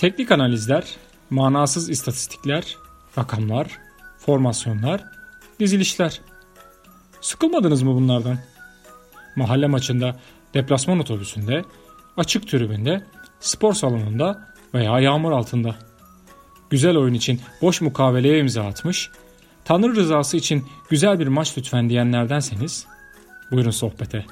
Teknik analizler, manasız istatistikler, rakamlar, formasyonlar, dizilişler. Sıkılmadınız mı bunlardan? Mahalle maçında, deplasman otobüsünde, açık tribünde, spor salonunda veya yağmur altında. Güzel oyun için boş mukaveleye imza atmış, Tanrı rızası için güzel bir maç lütfen diyenlerdenseniz buyurun sohbete.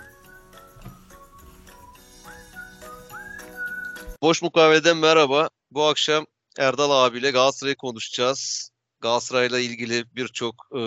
Boş mukaveleden merhaba. Bu akşam Erdal abiyle Galatasaray'ı konuşacağız. Galatasaray'la ilgili birçok e,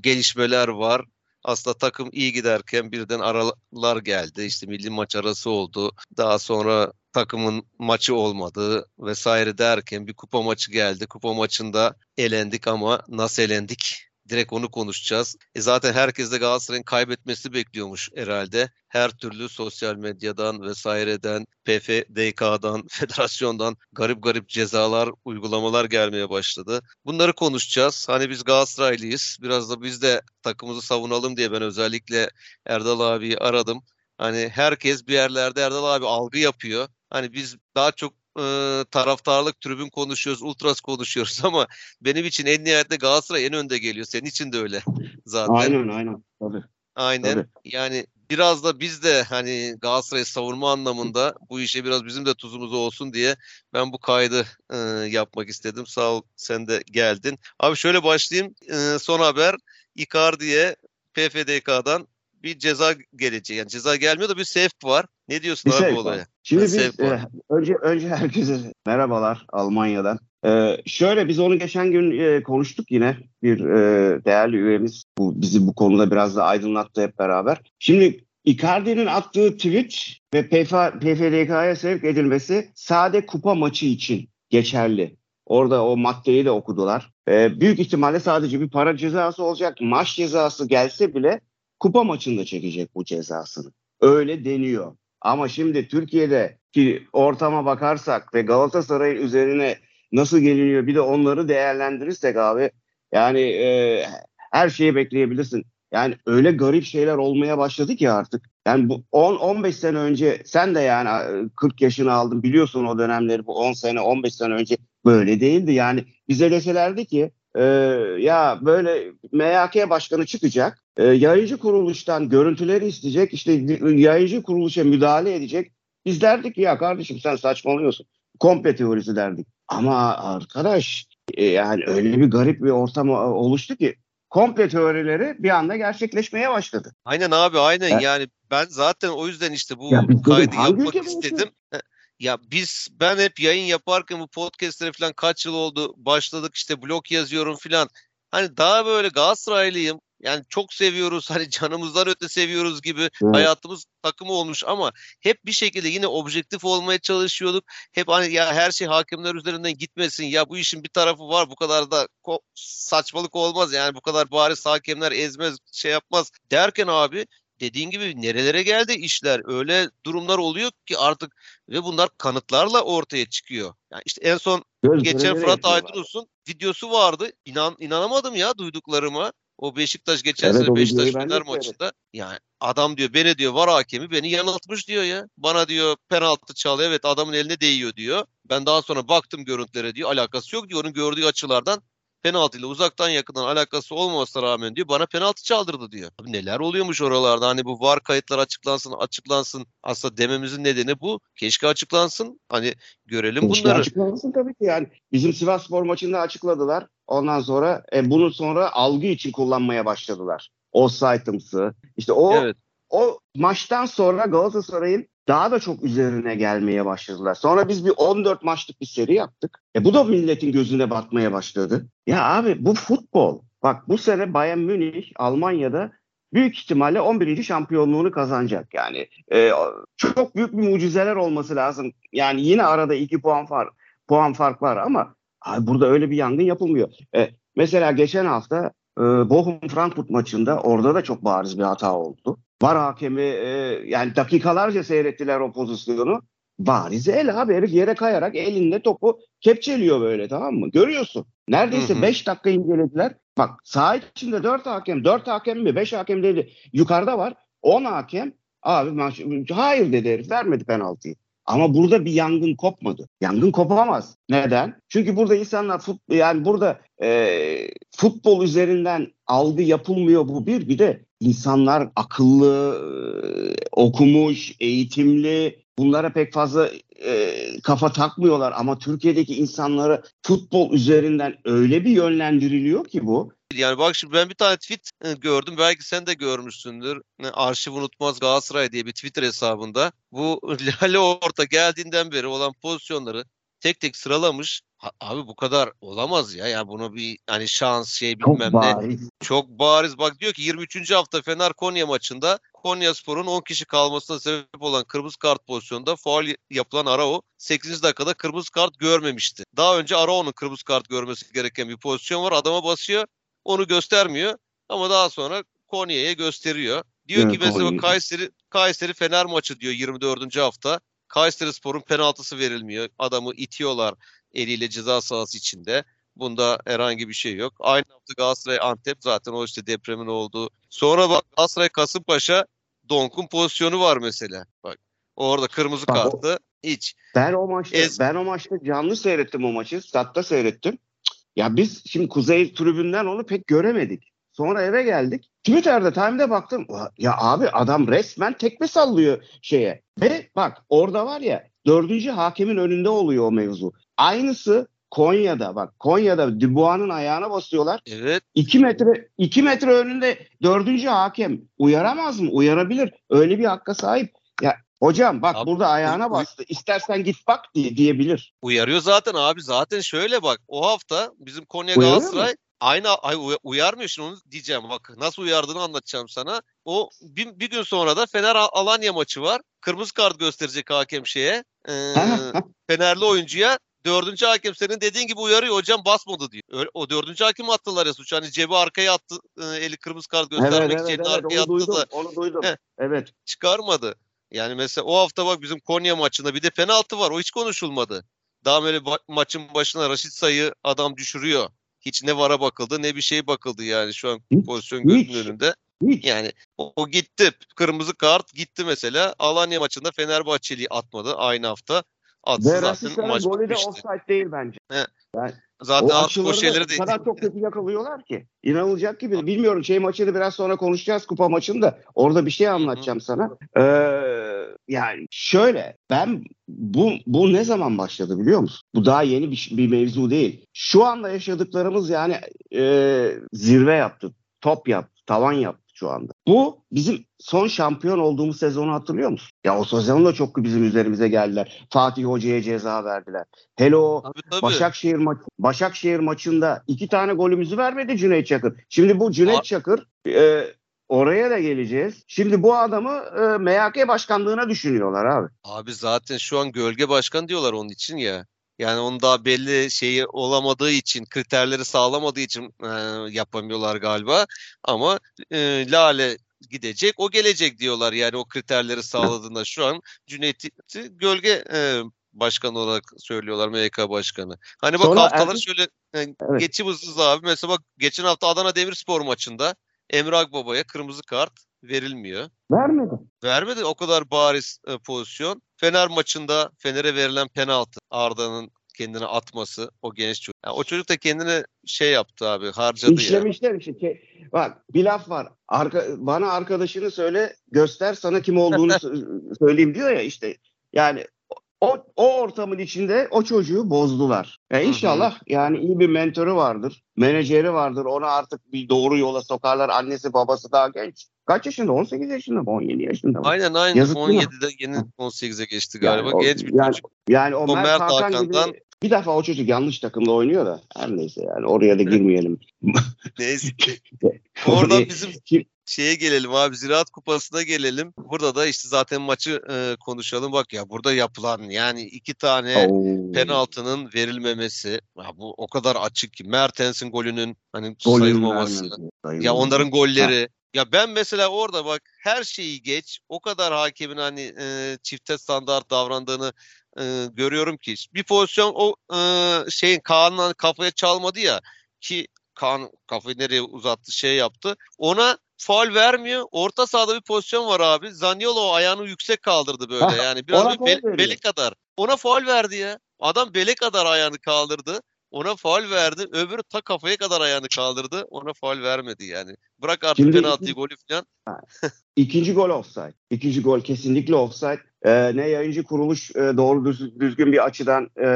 gelişmeler var. Aslında takım iyi giderken birden aralar geldi. İşte milli maç arası oldu. Daha sonra takımın maçı olmadı vesaire derken bir kupa maçı geldi. Kupa maçında elendik ama nasıl elendik Direkt onu konuşacağız. E zaten herkes de Galatasaray'ın kaybetmesi bekliyormuş herhalde. Her türlü sosyal medyadan vesaireden, PFDK'dan, federasyondan garip garip cezalar, uygulamalar gelmeye başladı. Bunları konuşacağız. Hani biz Galatasaraylıyız. Biraz da biz de takımımızı savunalım diye ben özellikle Erdal abiyi aradım. Hani herkes bir yerlerde Erdal abi algı yapıyor. Hani biz daha çok e, taraftarlık tribün konuşuyoruz, ultras konuşuyoruz ama benim için en nihayetinde Galatasaray en önde geliyor. Senin için de öyle zaten. Aynen aynen. Tabii. Aynen. Tabii. Yani biraz da biz de hani Galatasaray'ı savunma anlamında bu işe biraz bizim de tuzumuz olsun diye ben bu kaydı e, yapmak istedim. Sağ ol sen de geldin. Abi şöyle başlayayım. E, son haber Icardi'ye PFDK'dan bir ceza gelecek. Yani ceza gelmiyor da bir sevk var. Ne diyorsun bir abi olaya? Şimdi biz e, önce önce herkese merhabalar Almanya'dan. Ee, şöyle biz onu geçen gün e, konuştuk yine bir e, değerli üyemiz bu bizi bu konuda biraz da aydınlattı hep beraber. Şimdi Icardi'nin attığı tweet ve PFDK'ya sevk edilmesi sade kupa maçı için geçerli. Orada o maddeyi de okudular. Ee, büyük ihtimalle sadece bir para cezası olacak. Maç cezası gelse bile kupa maçında çekecek bu cezasını. Öyle deniyor. Ama şimdi Türkiye'de ki ortama bakarsak ve Galatasaray'ın üzerine nasıl geliniyor bir de onları değerlendirirsek abi yani e, her şeyi bekleyebilirsin. Yani öyle garip şeyler olmaya başladı ki artık. Yani bu 10-15 sene önce sen de yani 40 yaşını aldın biliyorsun o dönemleri bu 10 sene 15 sene önce böyle değildi. Yani bize deselerdi ki e, ya böyle MHK başkanı çıkacak e, yayıncı kuruluştan görüntüleri isteyecek işte yayıncı kuruluşa müdahale edecek. Biz derdik ya kardeşim sen saçmalıyorsun. Komple teorisi derdik. Ama arkadaş e, yani öyle bir garip bir ortam oluştu ki komple teorileri bir anda gerçekleşmeye başladı. Aynen abi aynen ya, yani ben zaten o yüzden işte bu ya kaydı yapmak istedim. Ya biz ben hep yayın yaparken bu podcastlere falan kaç yıl oldu başladık işte blog yazıyorum falan. Hani daha böyle Galatasaraylıyım yani çok seviyoruz hani canımızdan öte seviyoruz gibi evet. hayatımız takımı olmuş ama hep bir şekilde yine objektif olmaya çalışıyorduk. Hep hani ya her şey hakemler üzerinden gitmesin ya bu işin bir tarafı var bu kadar da saçmalık olmaz yani bu kadar bariz hakemler ezmez şey yapmaz derken abi dediğin gibi nerelere geldi işler öyle durumlar oluyor ki artık ve bunlar kanıtlarla ortaya çıkıyor. Yani işte en son Göz geçen Fırat Aydınus'un videosu vardı. İnan inanamadım ya duyduklarıma. O Beşiktaş geçen evet, sene Beşiktaş Fener maçında yani adam diyor beni diyor var hakemi beni yanıltmış diyor ya. Bana diyor penaltı çalıyor evet adamın eline değiyor diyor. Ben daha sonra baktım görüntülere diyor alakası yok diyor onun gördüğü açılardan penaltıyla uzaktan yakından alakası olmamasına rağmen diyor bana penaltı çaldırdı diyor. Abi neler oluyormuş oralarda hani bu var kayıtlar açıklansın açıklansın aslında dememizin nedeni bu. Keşke açıklansın hani görelim Keşke bunları. açıklansın tabii ki yani bizim Sivas Spor maçında açıkladılar. Ondan sonra e, bunu sonra algı için kullanmaya başladılar. Offside'ımsı. İşte o evet. o maçtan sonra Galatasaray'ın daha da çok üzerine gelmeye başladılar. Sonra biz bir 14 maçlık bir seri yaptık. E bu da milletin gözüne batmaya başladı. Ya abi bu futbol. Bak bu sene Bayern Münih Almanya'da büyük ihtimalle 11. şampiyonluğunu kazanacak. Yani e, çok büyük bir mucizeler olması lazım. Yani yine arada 2 puan fark puan fark var ama abi burada öyle bir yangın yapılmıyor. E, mesela geçen hafta e, Bochum Frankfurt maçında orada da çok bariz bir hata oldu. Var hakemi e, yani dakikalarca seyrettiler o pozisyonu. Bariz el abi herif yere kayarak elinde topu kepçeliyor böyle tamam mı? Görüyorsun. Neredeyse 5 dakika incelediler. Bak saha içinde 4 hakem, 4 hakem mi 5 hakem dedi. Yukarıda var 10 hakem. Abi maç, hayır dedi herif vermedi penaltıyı. Ama burada bir yangın kopmadı. Yangın kopamaz. Neden? Çünkü burada insanlar fut, yani burada e, futbol üzerinden algı yapılmıyor bu bir. Bir de insanlar akıllı, e, okumuş, eğitimli, bunlara pek fazla e, kafa takmıyorlar ama Türkiye'deki insanları futbol üzerinden öyle bir yönlendiriliyor ki bu. Yani bak şimdi ben bir tane tweet e, gördüm. Belki sen de görmüşsündür. Arşiv Unutmaz Galatasaray diye bir Twitter hesabında. Bu Lale Orta geldiğinden beri olan pozisyonları tek tek sıralamış. Abi bu kadar olamaz ya. Yani bunu bir hani şans şey bilmem çok ne. Bariz. Çok bariz. Bak diyor ki 23. hafta Fener Konya maçında Konya Spor'un 10 kişi kalmasına sebep olan kırmızı kart pozisyonunda faul yapılan Arao 8. dakikada kırmızı kart görmemişti. Daha önce Arao'nun kırmızı kart görmesi gereken bir pozisyon var. Adama basıyor. Onu göstermiyor. Ama daha sonra Konya'ya gösteriyor. Diyor evet, ki mesela Kayseri Kayseri Fener maçı diyor 24. hafta. Kayseri Spor'un penaltısı verilmiyor. Adamı itiyorlar eliyle ceza sahası içinde. Bunda herhangi bir şey yok. Aynı hafta Galatasaray Antep zaten o işte depremin olduğu. Sonra bak Galatasaray Kasımpaşa Donk'un pozisyonu var mesela. Bak orada kırmızı bak, kartı hiç. Ben o maçta Ez... ben o maçta canlı seyrettim o maçı. Statta seyrettim. Ya biz şimdi Kuzey tribünden onu pek göremedik. Sonra eve geldik. Twitter'da Time'de baktım. Ya abi adam resmen tekme sallıyor şeye. Ve bak orada var ya dördüncü hakemin önünde oluyor o mevzu. Aynısı Konya'da bak Konya'da Dubois'un ayağına basıyorlar. Evet. 2 metre 2 metre önünde dördüncü hakem uyaramaz mı? Uyarabilir. Öyle bir hakka sahip. Ya hocam bak abi, burada ayağına bastı. İstersen git bak diye diyebilir. Uyarıyor zaten abi. Zaten şöyle bak. O hafta bizim Konya Galatasaray aynı ay, uyarmıyor şimdi onu diyeceğim bak nasıl uyardığını anlatacağım sana. O bir, bir gün sonra da Fener Alanya maçı var. Kırmızı kart gösterecek hakem şeye. E, Fenerli oyuncuya dördüncü hakem senin dediğin gibi uyarıyor hocam basmadı diyor. Öyle, o dördüncü hakem attılar ya suç. Hani cebi arkaya attı e, eli kırmızı kart göstermek evet, için evet, arkaya onu attı duydum, da. Onu duydum. Heh, evet. Çıkarmadı. Yani mesela o hafta bak bizim Konya maçında bir de penaltı var. O hiç konuşulmadı. Daha böyle ma- maçın başına Raşit Sayı adam düşürüyor. Hiç ne vara bakıldı ne bir şey bakıldı yani şu an hiç, pozisyon gözünün önünde. Hiç. Yani o, o gitti. Kırmızı kart gitti mesela. Alanya maçında Fenerbahçeli atmadı aynı hafta. Atsı Ve zaten maç golü de offside değil bence. He. Yani Zaten o artık o şeyleri de... kadar çok kötü yakalıyorlar ki. İnanılacak gibi. Bilmiyorum şey maçını biraz sonra konuşacağız kupa maçında. Orada bir şey anlatacağım Hı-hı. sana. Ee, yani şöyle ben bu bu ne zaman başladı biliyor musun? Bu daha yeni bir, bir mevzu değil. Şu anda yaşadıklarımız yani e, zirve yaptı. Top yaptı. Tavan yaptı şu anda. Bu bizim son şampiyon olduğumuz sezonu hatırlıyor musun? Ya o sezon da çok bizim üzerimize geldiler. Fatih Hoca'ya ceza verdiler. Hele o tabii, tabii. Başakşehir maç Başakşehir maçında iki tane golümüzü vermedi Cüneyt Çakır. Şimdi bu Cüneyt A- Çakır e, Oraya da geleceğiz. Şimdi bu adamı e, MHK başkanlığına düşünüyorlar abi. Abi zaten şu an gölge başkan diyorlar onun için ya. Yani onun daha belli şeyi olamadığı için, kriterleri sağlamadığı için e, yapamıyorlar galiba. Ama e, Lale gidecek, o gelecek diyorlar. Yani o kriterleri sağladığında şu an Cüneyt'i gölge e, başkan olarak söylüyorlar MYK başkanı. Hani bak Sonra haftalar erkek... şöyle yani evet. geçim hızlı abi. Mesela bak geçen hafta Adana Demirspor maçında Emre Akbaba'ya kırmızı kart verilmiyor. Vermedi. Vermedi o kadar bariz e, pozisyon. Fener maçında Fener'e verilen penaltı Arda'nın kendine atması o genç çocuk. Yani o çocuk da kendine şey yaptı abi harcadı İşlemişler ya. işte. Bak bir laf var. Arka, bana arkadaşını söyle göster sana kim olduğunu söyleyeyim diyor ya işte. Yani o, o ortamın içinde o çocuğu bozdular. Yani inşallah yani iyi bir mentoru vardır, menajeri vardır. Onu artık bir doğru yola sokarlar. Annesi babası daha genç. Kaç yaşında? 18 yaşında mı? 17 yaşında mı? Aynen aynen. Yazık 17'den yeni 18'e geçti galiba. Yani o, Genç bir yani, çocuk. Yani o, o Mert, Mert Hakan Hakan'dan gibi bir defa o çocuk yanlış takımda oynuyor da her neyse yani oraya da girmeyelim. neyse. Oradan bizim şeye gelelim abi Ziraat Kupası'na gelelim. Burada da işte zaten maçı e, konuşalım. Bak ya burada yapılan yani iki tane Oo. penaltının verilmemesi. Ya bu o kadar açık ki Mertens'in golünün hani Golün sayılmaması. Ya onların golleri. Ha. Ya ben mesela orada bak her şeyi geç. O kadar hakemin hani e, çifte standart davrandığını e, görüyorum ki. Bir pozisyon o e, şeyin Kaan'la kafaya çalmadı ya ki Kaan kafayı nereye uzattı şey yaptı. Ona faul vermiyor. Orta sahada bir pozisyon var abi. Zaniolo ayağını yüksek kaldırdı böyle yani. Biraz bir be, beli kadar. Ona faul verdi ya. Adam bele kadar ayağını kaldırdı. Ona faul verdi. Öbürü ta kafaya kadar ayağını kaldırdı. Ona faul vermedi yani. Bırak artık Şimdi, penaltıyı golü falan. İkinci gol offside. İkinci gol kesinlikle offside. Ee, ne yayıncı kuruluş e, doğru düz, düzgün bir açıdan e,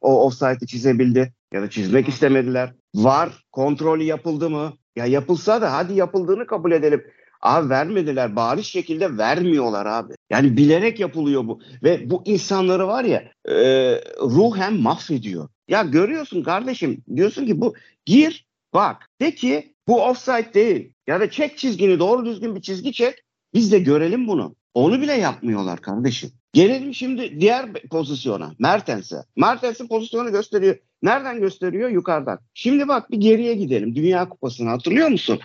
o offside'i çizebildi ya da çizmek istemediler. Var kontrolü yapıldı mı? Ya yapılsa da hadi yapıldığını kabul edelim. Abi vermediler. Bariz şekilde vermiyorlar abi. Yani bilerek yapılıyor bu. Ve bu insanları var ya e, ruhen mahvediyor. Ya görüyorsun kardeşim diyorsun ki bu gir bak de ki bu offside değil. Ya da çek çizgini doğru düzgün bir çizgi çek. Biz de görelim bunu. Onu bile yapmıyorlar kardeşim. Gelelim şimdi diğer pozisyona. Mertens'e. Mertens'in pozisyonu gösteriyor. Nereden gösteriyor? Yukarıdan. Şimdi bak bir geriye gidelim. Dünya Kupası'nı hatırlıyor musun?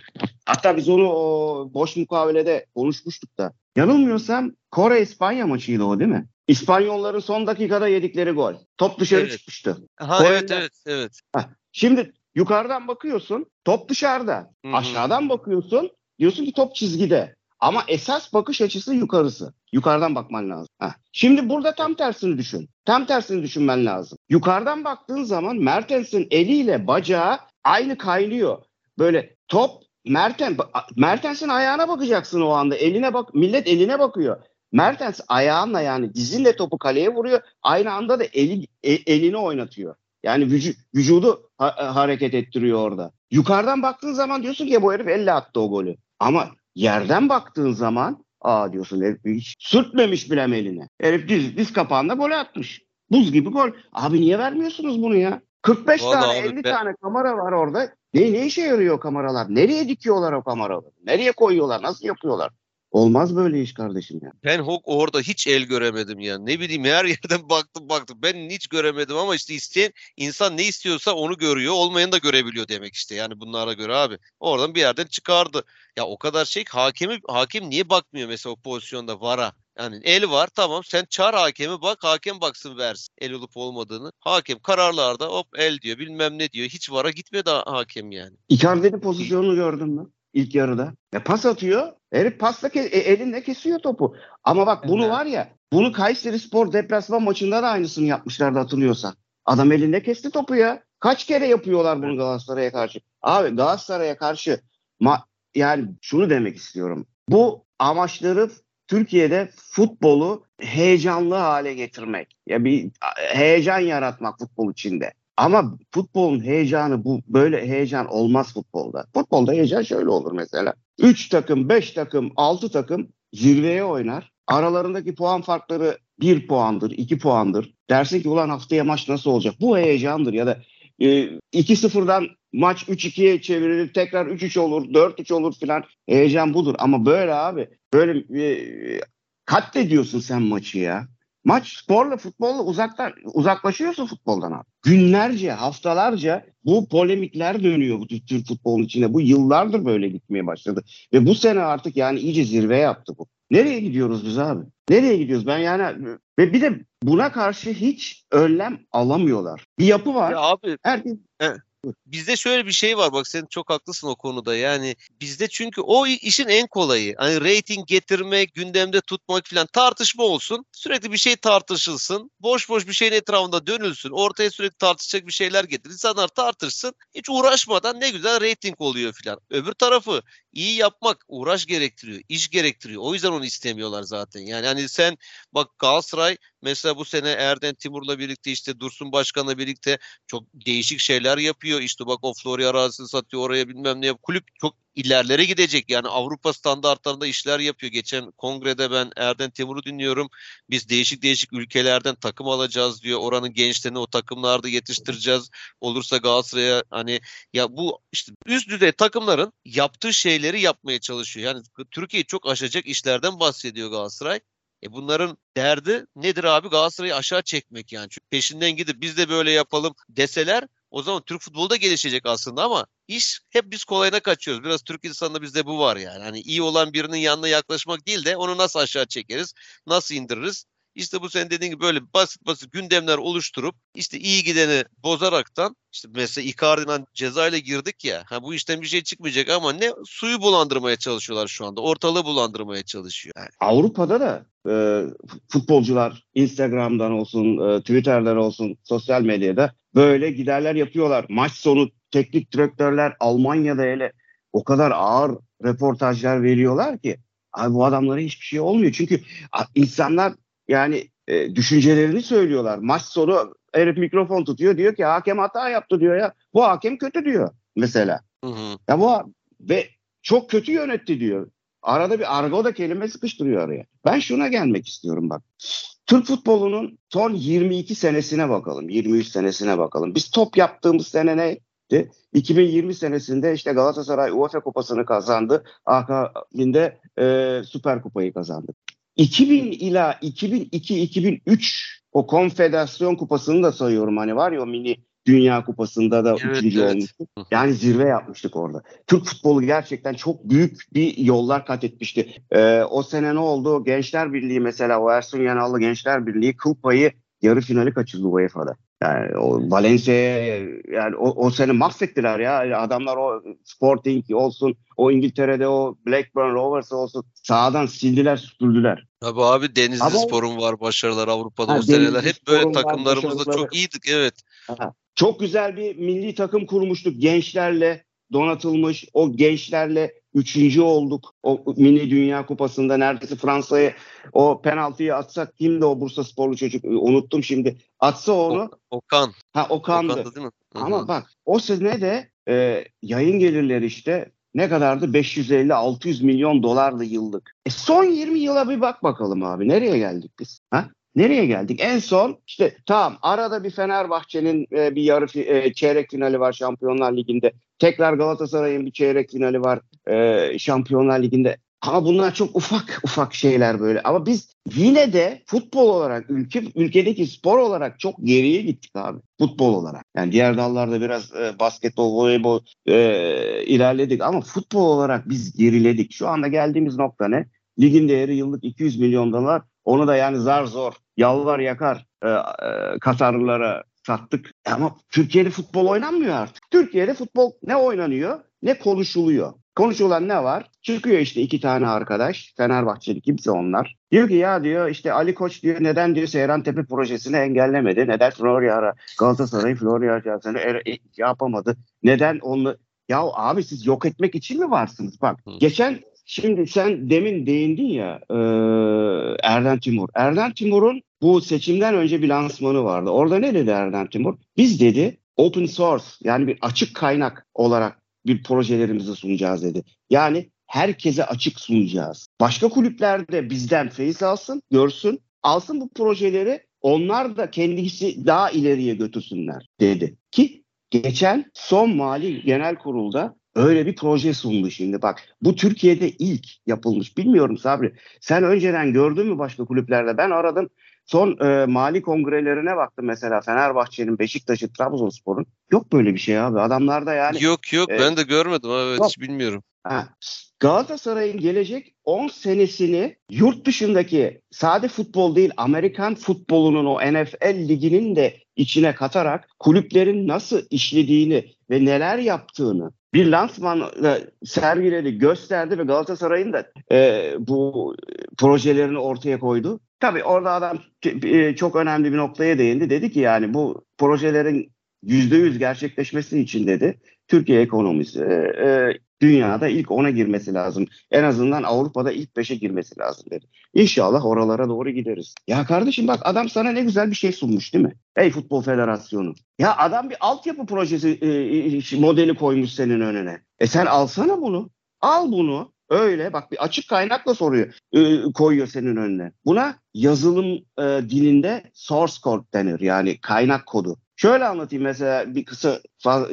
Hatta biz onu o boş mukavelede konuşmuştuk da. Yanılmıyorsam Kore-İspanya maçıydı o değil mi? İspanyolların son dakikada yedikleri gol. Top dışarı evet. çıkmıştı. Ha, evet evet evet. Heh. Şimdi yukarıdan bakıyorsun top dışarıda. Hı-hı. Aşağıdan bakıyorsun diyorsun ki top çizgide. Ama esas bakış açısı yukarısı. Yukarıdan bakman lazım. Heh. Şimdi burada tam tersini düşün. Tam tersini düşünmen lazım. Yukarıdan baktığın zaman Mertens'in eliyle bacağı aynı kaynıyor. Böyle top Mertens Mertens'in ayağına bakacaksın o anda. Eline bak millet eline bakıyor. Mertens ayağınla yani dizinle topu kaleye vuruyor. Aynı anda da eli, e, elini oynatıyor. Yani vücu, vücudu ha, hareket ettiriyor orada. Yukarıdan baktığın zaman diyorsun ki bu herif elle attı o golü. Ama yerden baktığın zaman aa diyorsun herif hiç sürtmemiş bile eline. Herif diz, diz kapağında gol atmış. Buz gibi gol. Abi niye vermiyorsunuz bunu ya? 45 Vallahi tane abi, 50 ben... tane kamera var orada. Ne, ne işe yarıyor o kameralar? Nereye dikiyorlar o kameraları? Nereye koyuyorlar? Nasıl yapıyorlar? Olmaz böyle iş kardeşim ya. Ben Hawk orada hiç el göremedim ya. Ne bileyim her yerden baktım baktım. Ben hiç göremedim ama işte isteyen insan ne istiyorsa onu görüyor. Olmayanı da görebiliyor demek işte. Yani bunlara göre abi. Oradan bir yerden çıkardı. Ya o kadar şey hakemi hakim niye bakmıyor mesela o pozisyonda vara? Yani el var tamam sen çağır hakemi bak hakem baksın versin el olup olmadığını. Hakem kararlarda hop el diyor bilmem ne diyor. Hiç vara gitmedi hakem yani. Icardi'nin pozisyonunu gördün mü? ilk yarıda. Ya pas atıyor. Herif pasla ke- e, elinde kesiyor topu. Ama bak bunu evet. var ya bunu Kayseri Spor deplasman maçında da aynısını yapmışlardı hatırlıyorsan. Adam elinde kesti topu ya. Kaç kere yapıyorlar bunu Galatasaray'a karşı? Abi Galatasaray'a karşı ma- yani şunu demek istiyorum. Bu amaçları Türkiye'de futbolu heyecanlı hale getirmek. Ya bir heyecan yaratmak futbol içinde. Ama futbolun heyecanı bu böyle heyecan olmaz futbolda. Futbolda heyecan şöyle olur mesela. 3 takım, 5 takım, 6 takım zirveye oynar. Aralarındaki puan farkları 1 puandır, 2 puandır. Dersin ki ulan haftaya maç nasıl olacak? Bu heyecandır ya da e, 2-0'dan maç 3-2'ye çevrilir, tekrar 3-3 olur, 4-3 olur filan. Heyecan budur. Ama böyle abi, böyle e, katlediyorsun sen maçı ya. Maç sporla futbolla uzaktan uzaklaşıyorsun futboldan abi. Günlerce, haftalarca bu polemikler dönüyor bu Türk futbolun içinde. Bu yıllardır böyle gitmeye başladı. Ve bu sene artık yani iyice zirve yaptı bu. Nereye gidiyoruz biz abi? Nereye gidiyoruz? Ben yani ve bir de buna karşı hiç önlem alamıyorlar. Bir yapı var. Ya abi. Herkes. Bizde şöyle bir şey var bak sen çok haklısın o konuda. Yani bizde çünkü o işin en kolayı hani rating getirmek gündemde tutmak falan tartışma olsun. Sürekli bir şey tartışılsın boş boş bir şeyin etrafında dönülsün ortaya sürekli tartışacak bir şeyler getir insanlar tartışsın. Hiç uğraşmadan ne güzel rating oluyor falan öbür tarafı iyi yapmak uğraş gerektiriyor iş gerektiriyor o yüzden onu istemiyorlar zaten yani hani sen bak Galatasaray Mesela bu sene Erden Timur'la birlikte işte Dursun Başkan'la birlikte çok değişik şeyler yapıyor. İşte bak o Florya arazisini satıyor oraya bilmem ne yap. Kulüp çok ilerlere gidecek. Yani Avrupa standartlarında işler yapıyor. Geçen kongrede ben Erden Timur'u dinliyorum. Biz değişik değişik ülkelerden takım alacağız diyor. Oranın gençlerini o takımlarda yetiştireceğiz. Olursa Galatasaray'a hani ya bu işte üst düzey takımların yaptığı şeyleri yapmaya çalışıyor. Yani Türkiye'yi çok aşacak işlerden bahsediyor Galatasaray. E bunların derdi nedir abi? Galatasaray'ı aşağı çekmek yani. Çünkü peşinden gidip biz de böyle yapalım deseler o zaman Türk futbolu da gelişecek aslında ama iş hep biz kolayına kaçıyoruz. Biraz Türk insanında bizde bu var yani. Hani iyi olan birinin yanına yaklaşmak değil de onu nasıl aşağı çekeriz, nasıl indiririz? İşte bu senin dediğin gibi böyle basit basit gündemler oluşturup işte iyi gideni bozaraktan işte mesela Icardi'den cezayla girdik ya. Ha bu işten bir şey çıkmayacak ama ne suyu bulandırmaya çalışıyorlar şu anda. Ortalığı bulandırmaya çalışıyor. Yani. Avrupa'da da e, futbolcular Instagram'dan olsun, e, Twitter'dan olsun, sosyal medyada böyle giderler yapıyorlar. Maç sonu teknik direktörler Almanya'da hele o kadar ağır reportajlar veriyorlar ki abi bu adamlara hiçbir şey olmuyor. Çünkü insanlar yani e, düşüncelerini söylüyorlar. Maç sonu herif mikrofon tutuyor diyor ki hakem hata yaptı diyor ya. Bu hakem kötü diyor mesela. Hı hı. Ya bu ve çok kötü yönetti diyor. Arada bir argo da kelime sıkıştırıyor araya. Ben şuna gelmek istiyorum bak. Türk futbolunun son 22 senesine bakalım. 23 senesine bakalım. Biz top yaptığımız sene neydi? 2020 senesinde işte Galatasaray UEFA Kupası'nı kazandı. Akabinde e, Süper Kupayı kazandı. 2000 ila 2002-2003 o konfederasyon kupasını da sayıyorum. Hani var ya o mini Dünya Kupası'nda da evet, üçüncü evet. olmuştuk. Yani zirve yapmıştık orada. Türk futbolu gerçekten çok büyük bir yollar kat etmişti. Ee, o sene ne oldu? Gençler Birliği mesela o Ersun Yanallı Gençler Birliği kıl payı yarı finali kaçırdı UEFA'da. Yani o Valencia'ya yani o, o sene mahvettiler ya. Adamlar o Sporting olsun, o İngiltere'de o Blackburn Rovers olsun sağdan sildiler, süpürdüler. Tabii abi Denizli Ama, Spor'un var başarılar Avrupa'da ha, o seneler. Hep böyle takımlarımızda çok iyiydik evet. Aha. Çok güzel bir milli takım kurmuştuk gençlerle donatılmış. O gençlerle üçüncü olduk. O mini dünya kupasında neredeyse Fransa'ya o penaltıyı atsak kimdi o Bursa sporlu çocuk unuttum şimdi. Atsa onu. Okan. Ha Okan'dı. Okan'dı değil mi? Hı-hı. Ama bak o sene de e, yayın gelirleri işte ne kadardı? 550-600 milyon dolarlı yıllık. E son 20 yıla bir bak bakalım abi. Nereye geldik biz? Ha? Nereye geldik? En son işte tamam arada bir Fenerbahçe'nin e, bir yarı e, çeyrek finali var Şampiyonlar Ligi'nde. Tekrar Galatasaray'ın bir çeyrek finali var e, Şampiyonlar Ligi'nde. Ama bunlar çok ufak ufak şeyler böyle. Ama biz yine de futbol olarak ülke ülkedeki spor olarak çok geriye gittik abi. Futbol olarak. Yani diğer dallarda biraz e, basketbol, voleybol e, ilerledik ama futbol olarak biz geriledik. Şu anda geldiğimiz nokta ne? Ligin değeri yıllık 200 milyon dolar. Onu da yani zar zor, yalvar yakar e, e, Katarlılara sattık. Ama Türkiye'de futbol oynanmıyor artık. Türkiye'de futbol ne oynanıyor ne konuşuluyor. Konuşulan ne var? Çıkıyor işte iki tane arkadaş. Fenerbahçeli kimse onlar. Diyor ki ya diyor işte Ali Koç diyor neden diyor Seyran Tepe projesini engellemedi? Neden Florya Galatasaray Florya Arası'nı er, e, yapamadı? Neden onu ya abi siz yok etmek için mi varsınız? Bak geçen Şimdi sen demin değindin ya e, Erden Timur. Erden Timur'un bu seçimden önce bir lansmanı vardı. Orada ne dedi Erden Timur? Biz dedi open source yani bir açık kaynak olarak bir projelerimizi sunacağız dedi. Yani herkese açık sunacağız. Başka kulüpler de bizden feyiz alsın, görsün, alsın bu projeleri onlar da kendisi daha ileriye götürsünler dedi. Ki geçen son mali genel kurulda öyle bir proje sundu şimdi. Bak bu Türkiye'de ilk yapılmış. Bilmiyorum Sabri. Sen önceden gördün mü başka kulüplerde? Ben aradım. Son e, mali kongrelerine baktım mesela Fenerbahçe'nin, Beşiktaş'ın, Trabzonspor'un. Yok böyle bir şey abi. Adamlarda yani. Yok yok e, ben de görmedim. Evet yok. hiç bilmiyorum. Ha. Galatasaray'ın gelecek 10 senesini yurt dışındaki sade futbol değil Amerikan futbolunun o NFL liginin de içine katarak kulüplerin nasıl işlediğini ve neler yaptığını bir lansmanla sergiledi, gösterdi ve Galatasaray'ın da e, bu projelerini ortaya koydu. Tabii orada adam e, çok önemli bir noktaya değindi. Dedi ki yani bu projelerin %100 gerçekleşmesi için dedi Türkiye ekonomisi e, e dünyada ilk 10'a girmesi lazım. En azından Avrupa'da ilk 5'e girmesi lazım dedi. İnşallah oralara doğru gideriz. Ya kardeşim bak adam sana ne güzel bir şey sunmuş değil mi? Ey Futbol Federasyonu. Ya adam bir altyapı projesi e, modeli koymuş senin önüne. E sen alsana bunu. Al bunu. Öyle bak bir açık kaynakla soruyor, e, koyuyor senin önüne. Buna yazılım e, dilinde source code denir yani kaynak kodu. Şöyle anlatayım mesela bir kısa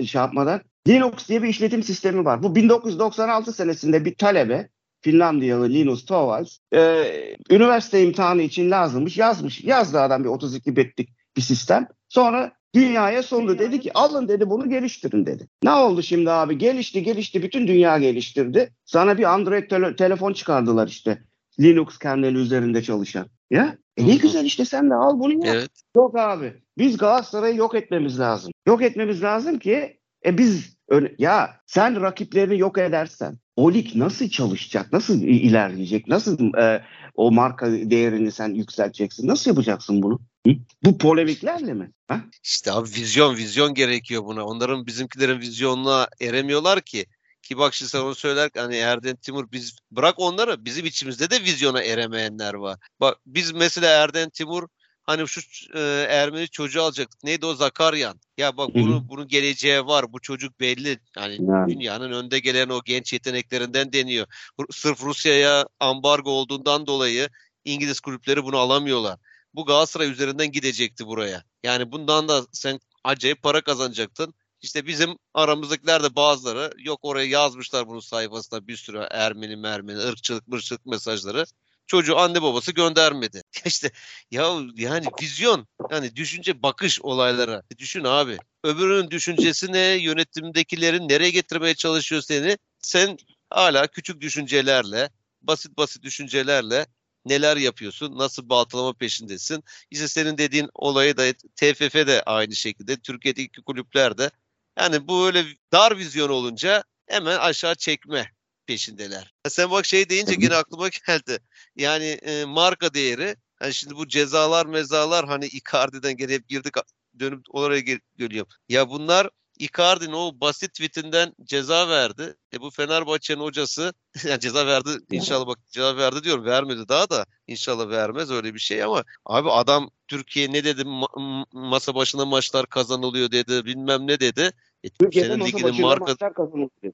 şey yapmadan. Linux diye bir işletim sistemi var. Bu 1996 senesinde bir talebe Finlandiyalı Linus Torvalds e, üniversite imtihanı için lazımmış yazmış. Yazdı adam bir 32 bitlik bir sistem. Sonra dünyaya sundu. Dedi ki alın dedi bunu geliştirin dedi. Ne oldu şimdi abi? Gelişti gelişti bütün dünya geliştirdi. Sana bir Android tele- telefon çıkardılar işte. Linux kerneli üzerinde çalışan. Ya E ne güzel işte sen de al bunu yap. Evet. Yok abi. Biz Galatasaray'ı yok etmemiz lazım. Yok etmemiz lazım ki e biz ya sen rakiplerini yok edersen o lig nasıl çalışacak? Nasıl ilerleyecek? Nasıl e, o marka değerini sen yükselteceksin? Nasıl yapacaksın bunu? Hı? Bu polemiklerle mi? Ha? İşte abi vizyon vizyon gerekiyor buna. Onların bizimkilerin vizyonuna eremiyorlar ki. Ki bak şimdi sen onu söyler hani Erden Timur biz bırak onları bizim içimizde de vizyona eremeyenler var. Bak biz mesela Erden Timur hani şu e, Ermeni çocuğu alacaktık. Neydi o Zakaryan? Ya bak bunu bunun geleceği var. Bu çocuk belli. Yani, yani dünyanın önde gelen o genç yeteneklerinden deniyor. Sırf Rusya'ya ambargo olduğundan dolayı İngiliz kulüpleri bunu alamıyorlar. Bu Galatasaray üzerinden gidecekti buraya. Yani bundan da sen acayip para kazanacaktın. İşte bizim aramızdakiler de bazıları yok oraya yazmışlar bunun sayfasında bir sürü Ermeni mermeni, ırkçılık mırçılık mesajları. Çocuğu anne babası göndermedi. İşte ya yani vizyon yani düşünce bakış olaylara. E, düşün abi. Öbürünün düşüncesi ne? Yönetimdekilerin nereye getirmeye çalışıyor seni? Sen hala küçük düşüncelerle, basit basit düşüncelerle neler yapıyorsun, nasıl baltalama peşindesin. İşte senin dediğin olayı da TFF de aynı şekilde, Türkiye'deki kulüpler de yani bu öyle dar vizyon olunca hemen aşağı çekme peşindeler. Sen bak şey deyince yine aklıma geldi. Yani e, marka değeri hani şimdi bu cezalar mezalar hani Icardi'den geri hep girdik dönüp oraya geliyorum. Ya bunlar Icardi'nin o basit tweetinden ceza verdi. E bu Fenerbahçe'nin hocası yani ceza verdi inşallah bak ceza verdi diyorum vermedi daha da inşallah vermez öyle bir şey ama abi adam Türkiye ne dedi ma- masa başında maçlar kazanılıyor dedi bilmem ne dedi. E, Türkiye'de senin masa başında marka... maçlar kazanılıyor.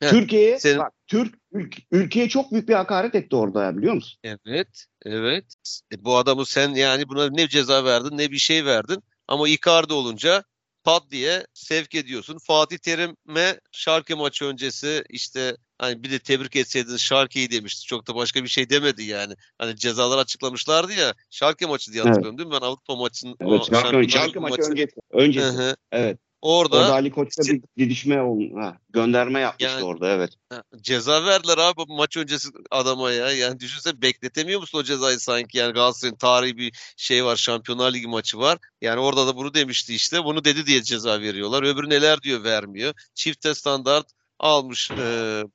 Türkiye'ye senin... bak Türk ül- ülkeye çok büyük bir hakaret etti orada ya biliyor musun? Evet, evet. E, bu adamı sen yani buna ne ceza verdin ne bir şey verdin ama Icardi olunca pat diye sevk ediyorsun. Fatih Terim'e şarkı maçı öncesi işte hani bir de tebrik etseydiniz şarkıyı demişti. Çok da başka bir şey demedi yani. Hani cezalar açıklamışlardı ya. Şarkı maçı diye hatırlıyorum evet. değil mi? Ben Avrupa maçının evet, şarkı, şarkı maçı, maçı öncesi. Öncesi. evet. Orada, orada Ali Koç'ta bir didişme. Ha, gönderme yapmıştı yani, orada evet. Ceza verdiler abi maç öncesi adama ya. Yani düşünsene bekletemiyor musun o cezayı sanki? Yani Galatasaray'ın tarihi bir şey var. Şampiyonlar Ligi maçı var. Yani orada da bunu demişti işte. Bunu dedi diye ceza veriyorlar. Öbürü neler diyor vermiyor. Çifte standart almış e,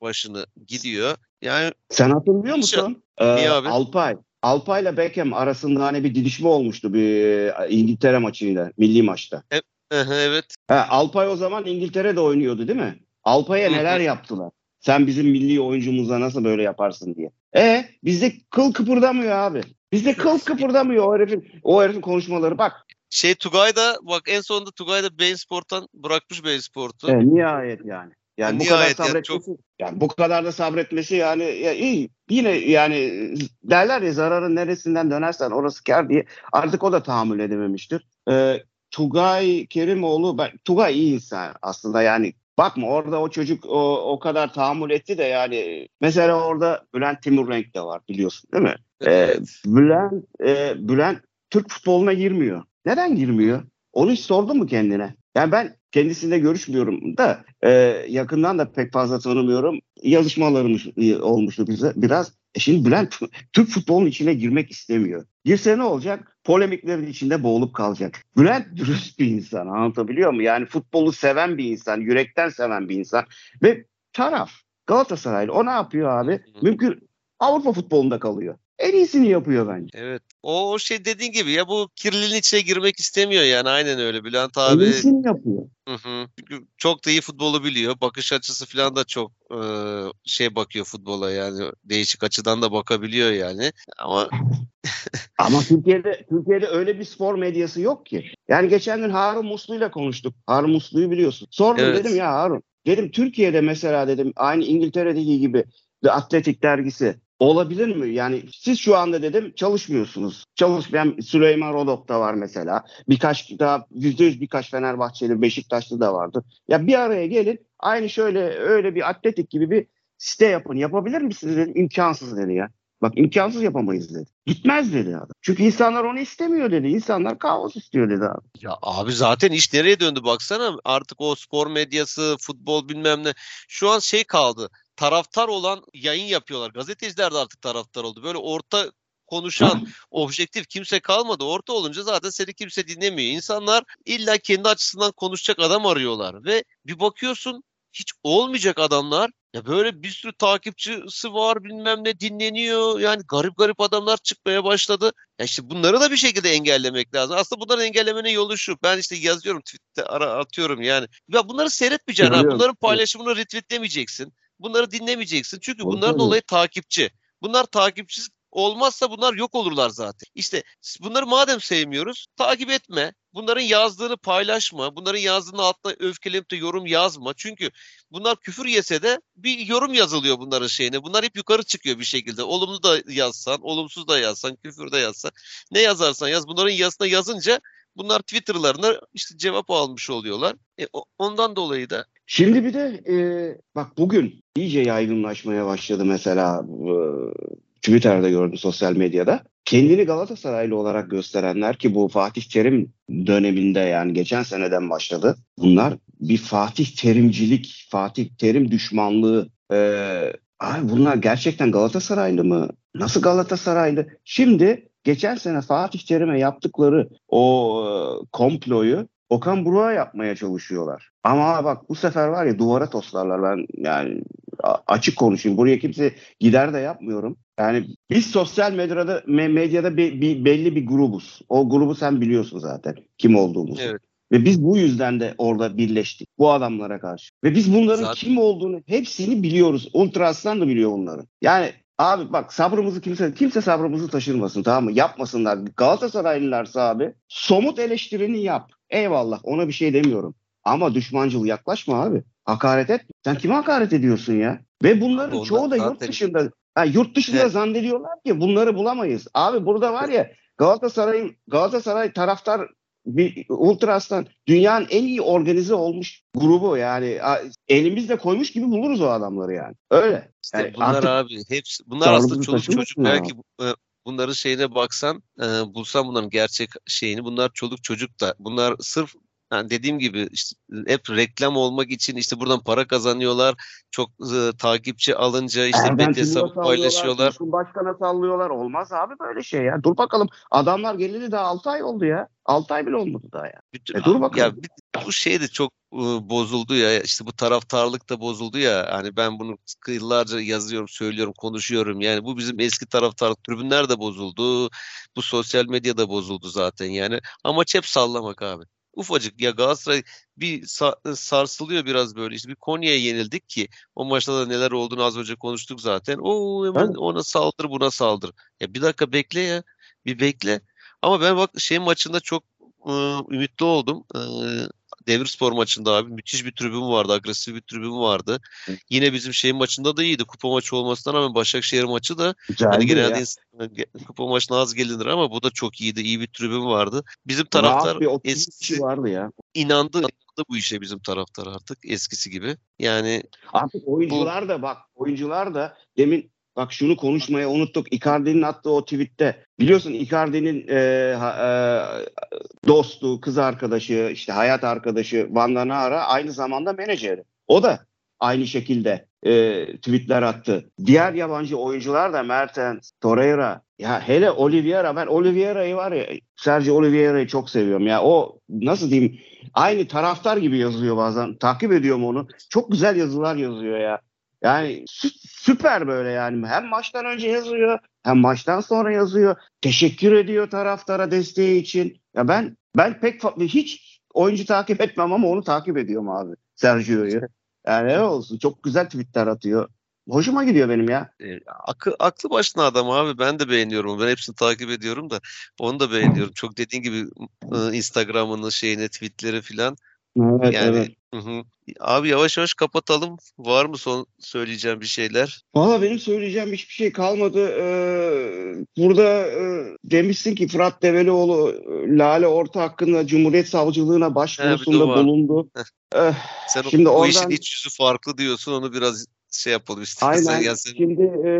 başını gidiyor. Yani Sen hatırlıyor musun? Ee, abi? Alpay. Alpay ile Beckham arasında hani bir didişme olmuştu bir İngiltere maçıyla, milli maçta. E, evet. Ha, Alpay o zaman İngiltere'de oynuyordu değil mi? Alpay'a neler yaptılar? Sen bizim milli oyuncumuza nasıl böyle yaparsın diye. E bizde kıl kıpırdamıyor abi. Bizde kıl kıpırdamıyor o herifin, o herifin konuşmaları bak. Şey Tugay da bak en sonunda Tugay da Bein Sport'tan bırakmış Bein Sport'u. E, nihayet yani. Yani bu kadar sabretmesi, yani, çok... yani bu kadar da sabretmesi yani ya iyi. Yine yani derler ya zararın neresinden dönersen orası kar diye artık o da tahammül edememiştir. Ee, Tugay Kerimoğlu ben, Tugay iyi insan aslında yani bakma orada o çocuk o, o kadar tahammül etti de yani mesela orada Bülent Timurrenk de var biliyorsun değil mi? Evet. Ee, Bülent e, Bülent Türk futboluna girmiyor. Neden girmiyor? Onu hiç sordun mu kendine? Yani ben kendisiyle görüşmüyorum da e, yakından da pek fazla tanımıyorum. Yazışmalarımız e, olmuştu bize biraz. E şimdi Bülent Türk futbolunun içine girmek istemiyor. Girse ne olacak? Polemiklerin içinde boğulup kalacak. Bülent dürüst bir insan anlatabiliyor muyum? Yani futbolu seven bir insan, yürekten seven bir insan ve taraf Galatasaraylı. O ne yapıyor abi? Mümkün Avrupa futbolunda kalıyor. En iyisini yapıyor bence. Evet. O şey dediğin gibi ya bu kirliliğin içine girmek istemiyor yani aynen öyle Bülent abi. En iyisini yapıyor. Hı hı. Çünkü çok da iyi futbolu biliyor. Bakış açısı falan da çok e, şey bakıyor futbola yani değişik açıdan da bakabiliyor yani. Ama ama Türkiye'de Türkiye'de öyle bir spor medyası yok ki. Yani geçen gün Harun Muslu'yla konuştuk. Harun Muslu'yu biliyorsun. Sordum evet. dedim ya Harun. Dedim Türkiye'de mesela dedim aynı İngiltere'deki gibi The Athletic dergisi Olabilir mi? Yani siz şu anda dedim çalışmıyorsunuz. Çalışmayan Süleyman Rodop da var mesela. Birkaç daha yüzde yüz birkaç Fenerbahçeli, Beşiktaşlı da vardı. Ya bir araya gelin aynı şöyle öyle bir atletik gibi bir site yapın. Yapabilir misiniz dedim. İmkansız dedi ya. Bak imkansız yapamayız dedi. Gitmez dedi adam. Çünkü insanlar onu istemiyor dedi. İnsanlar kaos istiyor dedi abi. Ya abi zaten iş nereye döndü baksana. Artık o spor medyası, futbol bilmem ne. Şu an şey kaldı taraftar olan yayın yapıyorlar. Gazeteciler de artık taraftar oldu. Böyle orta konuşan, objektif kimse kalmadı. Orta olunca zaten seni kimse dinlemiyor. İnsanlar illa kendi açısından konuşacak adam arıyorlar ve bir bakıyorsun hiç olmayacak adamlar. Ya böyle bir sürü takipçisi var bilmem ne dinleniyor. Yani garip garip adamlar çıkmaya başladı. Ya işte bunları da bir şekilde engellemek lazım. Aslında bunların engellemenin yolu şu. Ben işte yazıyorum tweette ara atıyorum yani. Ya bunları seyretmeyeceksin. Ha. Bunların paylaşımını retweetlemeyeceksin. Bunları dinlemeyeceksin. Çünkü bunların olayı takipçi. Bunlar takipçi olmazsa bunlar yok olurlar zaten. İşte bunları madem sevmiyoruz takip etme. Bunların yazdığını paylaşma. Bunların yazdığını altına öfkelenip de yorum yazma. Çünkü bunlar küfür yese de bir yorum yazılıyor bunların şeyine. Bunlar hep yukarı çıkıyor bir şekilde. Olumlu da yazsan, olumsuz da yazsan, küfür de yazsan. Ne yazarsan yaz. Bunların yazısına yazınca bunlar Twitter'larına işte cevap almış oluyorlar. E, ondan dolayı da Şimdi bir de e, bak bugün iyice yaygınlaşmaya başladı mesela e, Twitter'da gördüm sosyal medyada. Kendini Galatasaraylı olarak gösterenler ki bu Fatih Terim döneminde yani geçen seneden başladı. Bunlar bir Fatih Terimcilik, Fatih Terim düşmanlığı. Ee, abi bunlar gerçekten Galatasaraylı mı? Nasıl Galatasaraylı? Şimdi geçen sene Fatih Terim'e yaptıkları o e, komployu Okan Buruk'a yapmaya çalışıyorlar. Ama bak bu sefer var ya duvara toslarlar ben yani açık konuşayım. Buraya kimse gider de yapmıyorum. Yani biz sosyal medyada medyada bir, bir, belli bir grubuz. O grubu sen biliyorsun zaten kim olduğumuzu. Evet. Ve biz bu yüzden de orada birleştik bu adamlara karşı. Ve biz bunların zaten... kim olduğunu hepsini biliyoruz. Ultra Aslan da biliyor bunları. Yani Abi bak sabrımızı kimse kimse sabrımızı taşırmasın tamam mı? Yapmasınlar. Galatasaraylılarsa abi somut eleştirini yap. Eyvallah ona bir şey demiyorum. Ama düşmancıl yaklaşma abi. Hakaret et. Sen kime hakaret ediyorsun ya? Ve bunların abi çoğu da yurt dışında. Ha, yurt dışında evet. zannediyorlar ki bunları bulamayız. Abi burada var ya Galatasaray'ın Galatasaray taraftar bir Ultras'tan dünyanın en iyi organize olmuş grubu yani elimizde koymuş gibi buluruz o adamları yani. Öyle. İşte yani bunlar abi hepsi bunlar aslında çoluk çocuk belki e, bunların şeyine baksan e, bulsan bunların gerçek şeyini bunlar çoluk çocuk da bunlar sırf yani dediğim gibi işte hep reklam olmak için işte buradan para kazanıyorlar. Çok e, takipçi alınca işte Erden bet hesabı paylaşıyorlar. Başkana sallıyorlar. Olmaz abi böyle şey ya. Dur bakalım. Adamlar geleli daha 6 ay oldu ya. 6 ay bile olmadı daha ya. Bütün, e, dur bakalım. Ya bu şey de çok e, bozuldu ya. İşte bu taraftarlık da bozuldu ya. Hani ben bunu yıllarca yazıyorum, söylüyorum, konuşuyorum. Yani bu bizim eski taraftarlık tribünler de bozuldu. Bu sosyal medya da bozuldu zaten yani. Amaç hep sallamak abi ufacık ya Galatasaray bir sarsılıyor biraz böyle işte bir Konya'ya yenildik ki o maçta da neler olduğunu az önce konuştuk zaten. O hemen evet. ona saldır buna saldır. Ya bir dakika bekle ya bir bekle. Ama ben bak şey maçında çok ıı, ümitli oldum. Iı, Demirspor maçında abi müthiş bir tribün vardı. Agresif bir tribün vardı. Hı. Yine bizim şey maçında da iyiydi. Kupa maçı olmasına rağmen Başakşehir maçı da Güzeldi hani genelde ya. kupa maçına az gelinir ama bu da çok iyiydi. İyi bir tribün vardı. Bizim taraftar eskisi vardı ya. inandı inandı bu işe bizim taraftar artık eskisi gibi. Yani artık oyuncular bu... da bak oyuncular da demin Bak şunu konuşmaya unuttuk. Icardi'nin attığı o tweette. Biliyorsun Icardi'nin e, e, dostu, kız arkadaşı, işte hayat arkadaşı Van Nara aynı zamanda menajeri. O da aynı şekilde e, tweetler attı. Diğer yabancı oyuncular da Mertens, Torreira, ya hele Oliveira ben Oliveira'yı var ya Sergio Oliveira'yı çok seviyorum ya. O nasıl diyeyim aynı taraftar gibi yazıyor bazen. Takip ediyorum onu. Çok güzel yazılar yazıyor ya. Yani süper böyle yani. Hem maçtan önce yazıyor hem maçtan sonra yazıyor. Teşekkür ediyor taraftara desteği için. Ya ben ben pek hiç oyuncu takip etmem ama onu takip ediyorum abi. Sergio'yu. Yani ne olsun çok güzel tweetler atıyor. Hoşuma gidiyor benim ya. E, akı, aklı başına adam abi. Ben de beğeniyorum. Ben hepsini takip ediyorum da onu da beğeniyorum. Çok dediğin gibi Instagram'ını şeyine tweetleri falan. Evet, yani evet. Hı hı. Abi yavaş yavaş kapatalım. Var mı son söyleyeceğim bir şeyler? Valla benim söyleyeceğim hiçbir şey kalmadı. Ee, burada e, demişsin ki Fırat Develioğlu e, Lale Orta hakkında Cumhuriyet Savcılığına başvurusunda bulundu. Eh, Sen şimdi o, oradan... işin iç yüzü farklı diyorsun. Onu biraz şey yapalım istersen. Aynen. Ya Şimdi e,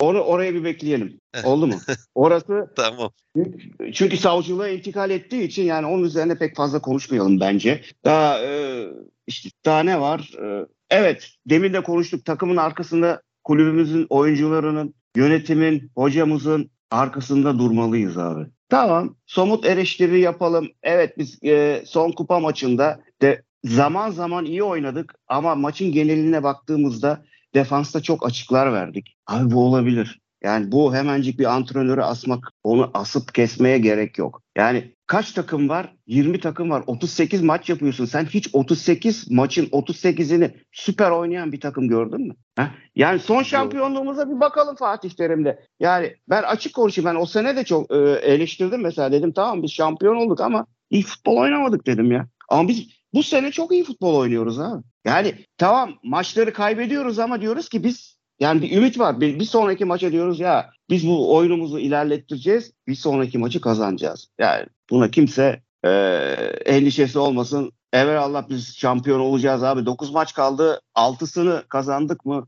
onu oraya bir bekleyelim. Oldu mu? Orası tamam. Çünkü, çünkü savcılığa intikal ettiği için yani onun üzerine pek fazla konuşmayalım bence. Daha e, işte daha ne var? E, evet demin de konuştuk takımın arkasında kulübümüzün oyuncularının, yönetimin, hocamızın arkasında durmalıyız abi. Tamam somut eleştiri yapalım. Evet biz e, son kupa maçında de zaman zaman iyi oynadık ama maçın geneline baktığımızda defansta çok açıklar verdik. Abi bu olabilir. Yani bu hemencik bir antrenörü asmak, onu asıp kesmeye gerek yok. Yani kaç takım var? 20 takım var. 38 maç yapıyorsun. Sen hiç 38 maçın 38'ini süper oynayan bir takım gördün mü? Heh? Yani son şampiyonluğumuza bir bakalım Fatih Terim'de. Yani ben açık konuşayım. Ben o sene de çok e, eleştirdim mesela. Dedim tamam biz şampiyon olduk ama iyi futbol oynamadık dedim ya. Ama biz bu sene çok iyi futbol oynuyoruz abi. Yani tamam maçları kaybediyoruz ama diyoruz ki biz yani bir ümit var. Bir, bir sonraki maça diyoruz ya biz bu oyunumuzu ilerlettireceğiz. Bir sonraki maçı kazanacağız. Yani buna kimse e, endişesi olmasın. Evvel Allah biz şampiyon olacağız abi. 9 maç kaldı. 6'sını kazandık mı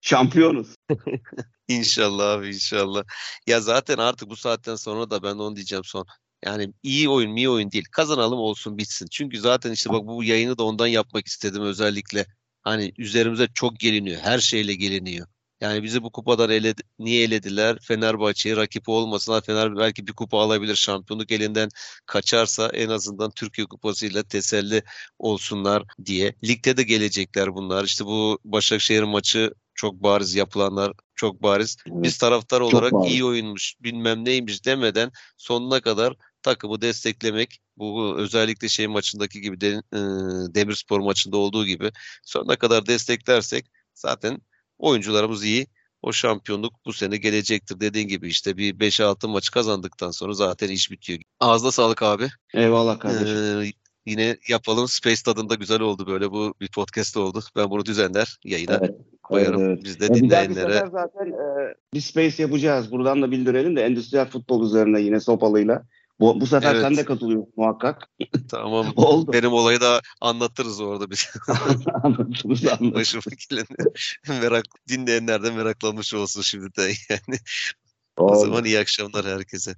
şampiyonuz. İnşallah abi inşallah. Ya zaten artık bu saatten sonra da ben onu diyeceğim son. Yani iyi oyun, iyi oyun değil. Kazanalım olsun bitsin. Çünkü zaten işte bak bu yayını da ondan yapmak istedim özellikle. Hani üzerimize çok geliniyor. Her şeyle geliniyor. Yani bizi bu kupadan eledi, niye elediler? Fenerbahçe'ye rakip olmasınlar. Fener belki bir kupa alabilir. Şampiyonluk elinden kaçarsa en azından Türkiye kupasıyla teselli olsunlar diye. Ligde de gelecekler bunlar. İşte bu Başakşehir maçı çok bariz yapılanlar çok bariz. Biz taraftar olarak iyi oyunmuş bilmem neymiş demeden sonuna kadar takımı desteklemek bu özellikle şey maçındaki gibi de, e, Demirspor maçında olduğu gibi sonuna kadar desteklersek zaten oyuncularımız iyi. O şampiyonluk bu sene gelecektir. Dediğin gibi işte bir 5-6 maç kazandıktan sonra zaten iş bitiyor. Ağzına sağlık abi. Eyvallah kardeşim. Ee, yine yapalım. Space tadında güzel oldu böyle. Bu bir podcast oldu. Ben bunu düzenler yayına evet, koyarım. Evet, evet. Biz de dinleyenlere. Bir zaten e, bir Space yapacağız. Buradan da bildirelim de endüstriyel futbol üzerine yine sopalıyla. Bu, bu sefer evet. sen de katılıyorsun muhakkak. Tamam. Oldu. Benim olayı da anlatırız orada biz. anlatırız anlatırız. Başıma geleni merak, dinleyenler de meraklanmış olsun şimdi de yani. Oldu. O zaman iyi akşamlar herkese.